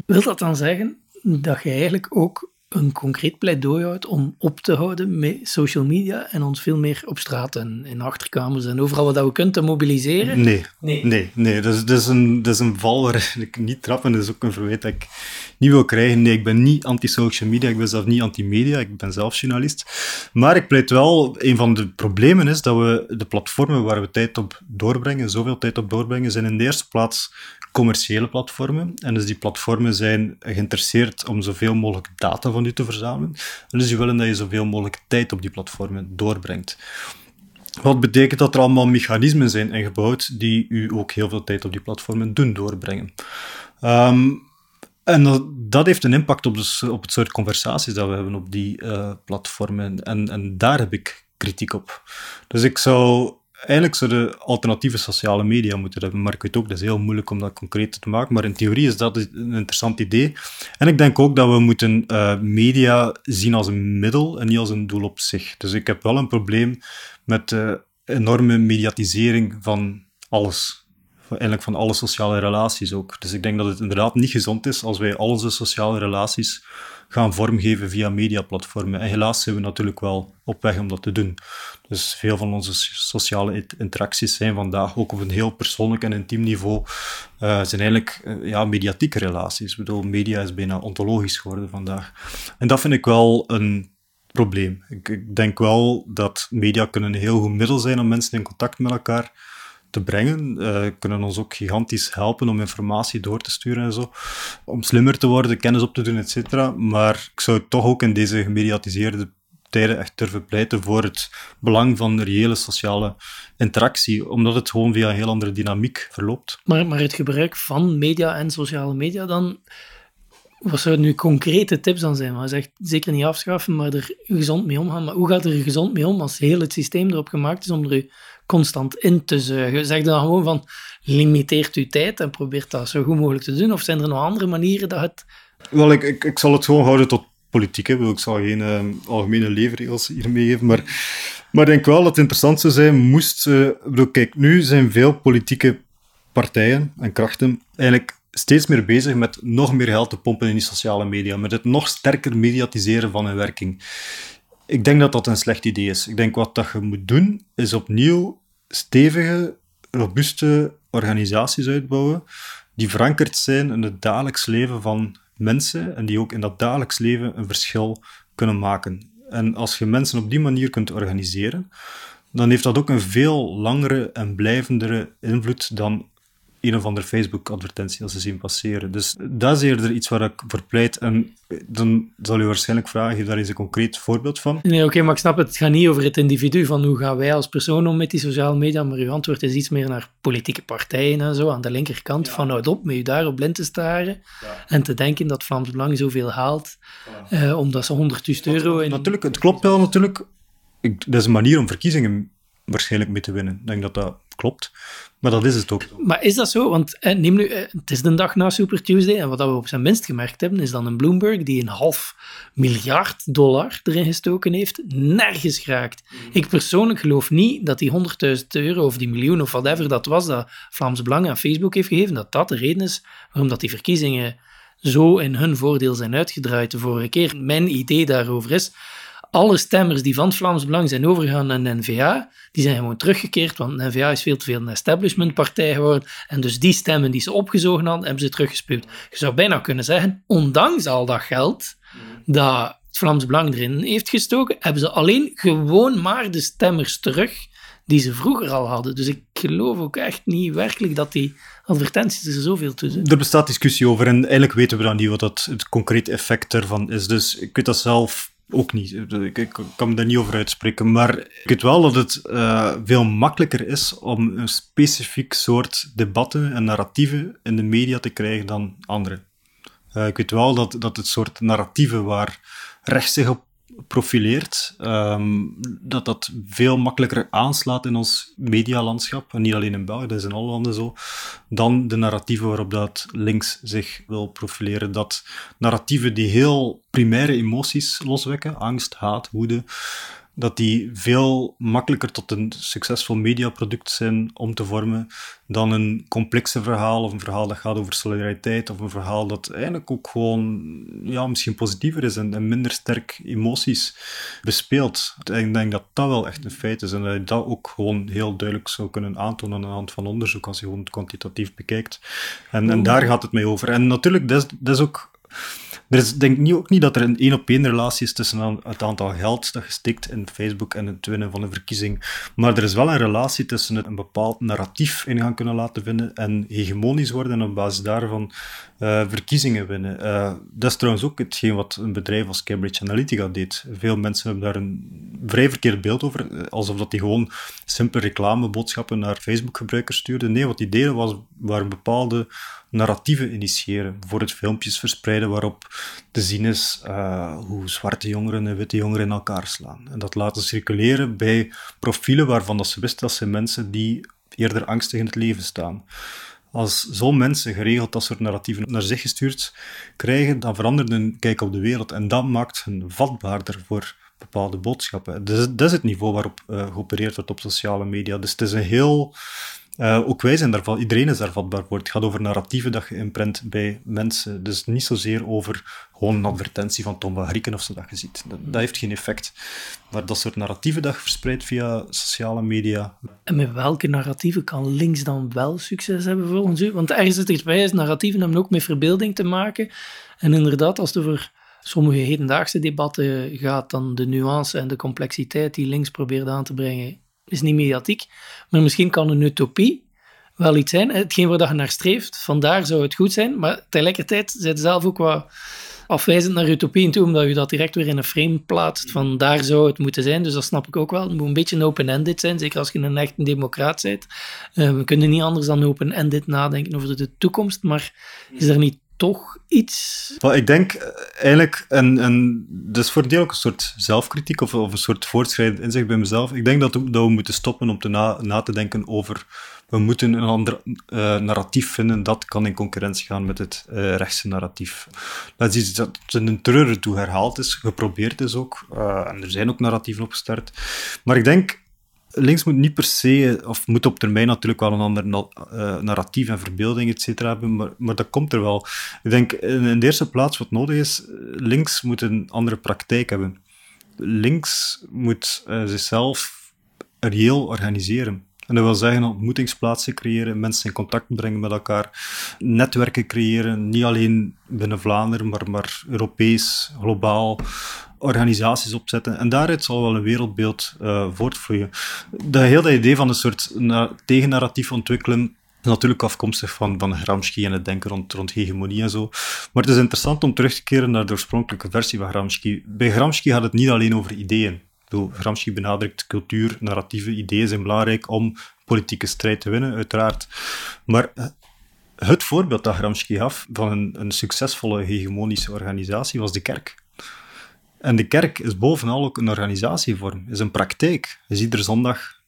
Wil dat dan zeggen dat je eigenlijk ook een concreet pleidooi houdt om op te houden met social media en ons veel meer op straat en in achterkamers en overal wat we kunnen te mobiliseren? Nee, nee, nee. nee. Dat, is, dat, is een, dat is een val waar ik niet trap en dat is ook een verwijt dat ik niet wil krijgen. Nee, ik ben niet anti-social media, ik ben zelf niet anti-media, ik ben zelf journalist. Maar ik pleit wel, een van de problemen is dat we de platformen waar we tijd op doorbrengen, zoveel tijd op doorbrengen, zijn in de eerste plaats commerciële platformen. En dus die platformen zijn geïnteresseerd om zoveel mogelijk data van u te verzamelen. En dus die willen dat je zoveel mogelijk tijd op die platformen doorbrengt. Wat betekent dat er allemaal mechanismen zijn ingebouwd die u ook heel veel tijd op die platformen doen doorbrengen. Um, en dat, heeft een impact op, de, op het soort conversaties dat we hebben op die uh, platformen. En, en daar heb ik kritiek op. Dus ik zou eigenlijk zouden alternatieve sociale media moeten hebben. Maar ik weet ook, dat is heel moeilijk om dat concreet te maken. Maar in theorie is dat een interessant idee. En ik denk ook dat we moeten uh, media zien als een middel en niet als een doel op zich. Dus ik heb wel een probleem met de enorme mediatisering van alles. Eigenlijk van alle sociale relaties ook. Dus ik denk dat het inderdaad niet gezond is als wij al onze sociale relaties gaan vormgeven via mediaplatformen. En helaas zijn we natuurlijk wel op weg om dat te doen. Dus veel van onze sociale interacties zijn vandaag ook op een heel persoonlijk en intiem niveau, uh, zijn eigenlijk uh, ja, mediatieke relaties. Ik bedoel, media is bijna ontologisch geworden vandaag. En dat vind ik wel een probleem. Ik, ik denk wel dat media kunnen een heel goed middel zijn om mensen in contact met elkaar te brengen. Uh, kunnen ons ook gigantisch helpen om informatie door te sturen en zo. Om slimmer te worden, kennis op te doen, et cetera. Maar ik zou toch ook in deze gemediatiseerde tijden echt durven pleiten voor het belang van reële sociale interactie, omdat het gewoon via een heel andere dynamiek verloopt. Maar, maar het gebruik van media en sociale media dan, wat zouden nu concrete tips dan zijn? Maar zegt zeker niet afschaffen, maar er gezond mee omgaan. Maar hoe gaat er gezond mee om als heel het systeem erop gemaakt is om er constant in te zuigen? Zeg dan gewoon van, limiteert uw tijd en probeert dat zo goed mogelijk te doen? Of zijn er nog andere manieren dat het... Wel, ik, ik, ik zal het gewoon houden tot politiek. Hè. Ik zal geen uh, algemene leefregels hier meegeven, maar, maar ik denk wel dat het interessant zou zijn, moest... Uh, kijk, nu zijn veel politieke partijen en krachten eigenlijk steeds meer bezig met nog meer geld te pompen in die sociale media, met het nog sterker mediatiseren van hun werking. Ik denk dat dat een slecht idee is. Ik denk wat dat je moet doen, is opnieuw stevige, robuuste organisaties uitbouwen die verankerd zijn in het dagelijks leven van mensen en die ook in dat dagelijks leven een verschil kunnen maken. En als je mensen op die manier kunt organiseren, dan heeft dat ook een veel langere en blijvendere invloed dan een of andere Facebook-advertentie als ze zien passeren. Dus dat is eerder iets waar ik voor pleit. En dan zal u waarschijnlijk vragen, geef daar eens een concreet voorbeeld van. Nee, oké, maar ik snap het. Het gaat niet over het individu, van hoe gaan wij als persoon om met die sociale media, maar uw antwoord is iets meer naar politieke partijen en zo, aan de linkerkant, van houd op met je daar blind te staren en te denken dat Vlaams Belang zoveel haalt, uh, omdat ze 100.000 euro... In... Natuurlijk, het klopt wel natuurlijk. Ik, dat is een manier om verkiezingen waarschijnlijk mee te winnen. Ik denk dat dat klopt. Maar dat is het ook. Maar is dat zo? Want eh, neem nu, eh, het is de dag na Super Tuesday en wat we op zijn minst gemerkt hebben, is dan een Bloomberg die een half miljard dollar erin gestoken heeft, nergens geraakt. Mm. Ik persoonlijk geloof niet dat die 100.000 euro of die miljoen of whatever dat was, dat Vlaams Belang aan Facebook heeft gegeven, dat dat de reden is waarom dat die verkiezingen zo in hun voordeel zijn uitgedraaid de vorige keer. Mijn idee daarover is, alle stemmers die van het Vlaams Belang zijn overgegaan naar de N-VA, die zijn gewoon teruggekeerd, want de N-VA is veel te veel een establishmentpartij geworden. En dus die stemmen die ze opgezogen hadden, hebben ze teruggespuwd. Je zou bijna kunnen zeggen, ondanks al dat geld dat het Vlaams Belang erin heeft gestoken, hebben ze alleen gewoon maar de stemmers terug die ze vroeger al hadden. Dus ik geloof ook echt niet werkelijk dat die advertenties er zoveel zijn. Er bestaat discussie over en eigenlijk weten we dan niet wat het concrete effect ervan is. Dus ik weet dat zelf ook niet. Ik, kan me daar niet over uitspreken. Maar ik weet wel dat het uh, veel makkelijker is om een specifiek soort debatten en narratieven in de media te krijgen dan andere. Uh, ik weet wel dat, dat het soort narratieven waar rechts zich op profileert, um, dat dat veel makkelijker aanslaat in ons medialandschap, en niet alleen in België, dat is in alle landen zo, dan de narratieven waarop dat links zich wil profileren. Dat narratieven die heel primaire emoties loswekken, angst, haat, woede, dat die veel makkelijker tot een succesvol mediaproduct zijn om te vormen dan een complexe verhaal of een verhaal dat gaat over solidariteit of een verhaal dat eigenlijk ook gewoon ja, misschien positiever is en, minder sterk emoties bespeelt. Ik denk dat dat wel echt een feit is en dat je dat ook gewoon heel duidelijk zou kunnen aantonen aan de hand van onderzoek als je gewoon het kwantitatief bekijkt. En, en daar gaat het mee over. En natuurlijk, dat is, dat is ook er is denk ik ook niet dat er een één op één relatie is tussen het aantal geld dat je in Facebook en het winnen van een verkiezing. Maar er is wel een relatie tussen het een bepaald narratief in gaan kunnen laten vinden en hegemonisch worden en op basis daarvan uh, verkiezingen winnen. Uh, dat is trouwens ook hetgeen wat een bedrijf als Cambridge Analytica deed. Veel mensen hebben daar een vrij verkeerd beeld over, eh, alsof dat die gewoon simpele reclameboodschappen naar Facebook-gebruikers stuurden. Nee, wat die deden was, waren bepaalde narratieven initiëren. Bijvoorbeeld filmpjes verspreiden waarop te zien is uh, hoe zwarte jongeren en witte jongeren in elkaar slaan. En dat laten circuleren bij profielen waarvan dat ze wisten dat zijn mensen die eerder angstig in het leven staan. Als zo'n mensen geregeld dat soort narratieven naar zich gestuurd krijgen, dan verandert hun kijk op de wereld en dat maakt hen vatbaarder voor bepaalde boodschappen. Dus dat is het niveau waarop uh, geopereerd wordt op sociale media. Dus het is een heel uh, ook wij zijn daarvan, iedereen is daar vatbaar voor. Het gaat over narratieven dat je imprint bij mensen. Dus niet zozeer over gewoon een advertentie van Tom van Grieken of zo dat je ziet. Dat, dat, heeft geen effect. Maar dat soort narratieven dat je verspreidt via sociale media. En met welke narratieven kan links dan wel succes hebben volgens u? Want ergens zit erbij is, narratieven hebben ook met verbeelding te maken. En inderdaad, als het over sommige hedendaagse debatten gaat, dan de nuance en de complexiteit die links probeert aan te brengen, is niet mediatiek, maar misschien kan een utopie wel iets zijn. Hetgeen waar je naar streeft, vandaar zou het goed zijn. Maar tegelijkertijd zit zelf ook wat afwijzend naar utopieën toe, omdat je dat direct weer in een frame plaatst van daar zou het moeten zijn. Dus dat snap ik ook wel. Het moet een beetje open-ended zijn, zeker als je een echte democraat bent. Uh, we kunnen niet anders dan open-ended nadenken over de toekomst, maar is er niet toch iets? Ik denk eh, eigenlijk, en, en is voor een deel ook een soort zelfkritiek of, of een soort voortschrijdend inzicht bij mezelf. Ik denk dat we, moeten stoppen om te na, na te denken over we moeten een ander uh, narratief vinden dat kan in concurrentie gaan met het uh, rechtse narratief. Dat is iets dat in een treuren toe herhaald is, geprobeerd is ook. En er zijn ook narratieven opgestart. Maar ik denk links moet niet per se, of moet op termijn natuurlijk wel een ander uh, narratief en verbeelding, et cetera, hebben, maar, maar dat komt er wel. Ik denk in, in de eerste plaats wat nodig is, links moet een andere praktijk hebben. Links moet uh, zichzelf reëel organiseren. En dat wil zeggen ontmoetingsplaatsen creëren, mensen in contact brengen met elkaar, netwerken creëren, niet alleen binnen Vlaanderen, maar, maar Europees, globaal, organisaties opzetten. En daaruit zal wel een wereldbeeld uh, voortvloeien. De hele idee van een soort tegennarratief ontwikkelen is natuurlijk afkomstig van, van Gramsci en het denken rond, rond hegemonie en zo. Maar het is interessant om terug te keren naar de oorspronkelijke versie van Gramsci. Bij Gramsci gaat het niet alleen over ideeën. Gramsci benadrukt cultuur, narratieve ideeën zijn belangrijk om politieke strijd te winnen, uiteraard. Maar het voorbeeld dat Gramsci gaf van een, een succesvolle hegemonische organisatie was de kerk. En de kerk is bovenal ook een organisatievorm, is een praktijk. Je ziet er zondag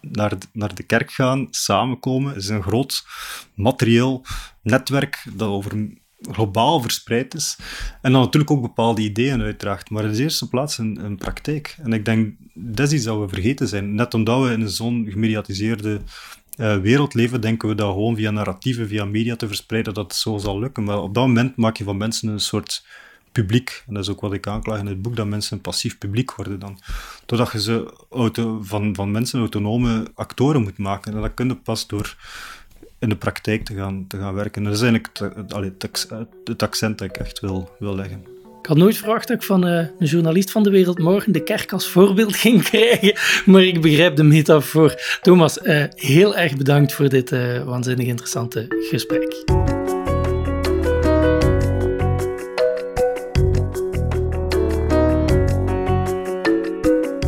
naar de, naar de kerk gaan, samenkomen, is een groot materieel netwerk dat over globaal verspreid is. En dan natuurlijk ook bepaalde ideeën uitdraagt. Maar in de eerste plaats een, een praktijk. En ik denk, dat is iets we vergeten zijn. Net omdat we in zo'n gemediatiseerde uh, wereld leven, denken we dat gewoon via narratieven, via media te verspreiden, dat het zo zal lukken. Maar op dat moment maak je van mensen een soort publiek. En dat is ook wat ik aanklaag in het boek, dat mensen passief publiek worden dan. Doordat je ze auto, van, van mensen autonome actoren moet maken. En dat kun je pas door in de praktijk te gaan, te gaan werken. dat is eigenlijk het, het, accent dat ik echt wil, wil leggen. Ik had nooit verwacht dat ik van uh, een journalist van de Wereld Morgen de kerk als voorbeeld ging krijgen, maar ik begrijp de metafoor. Thomas, uh, heel erg bedankt voor dit uh, waanzinnig interessante gesprek.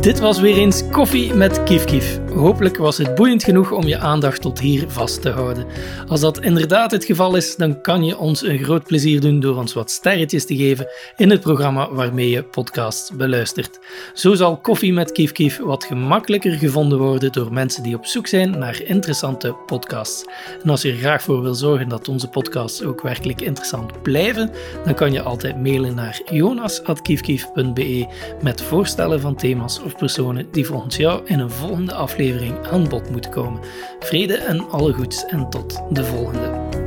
Dit was weer eens Koffie met Kief Kief. Hopelijk was het boeiend genoeg om je aandacht tot hier vast te houden. Als dat inderdaad het geval is, dan kan je ons een groot plezier doen door ons wat sterretjes te geven in het programma waarmee je podcasts beluistert. Zo zal Koffie met Kief wat gemakkelijker gevonden worden door mensen die op zoek zijn naar interessante podcasts. En als je er graag voor wil zorgen dat onze podcasts ook werkelijk interessant blijven, dan kan je altijd mailen naar jonas.kiefkief.be met voorstellen van thema's of personen die volgens jou in een volgende aflevering aan bod moeten komen. Vrede en alle goeds en tot de volgende.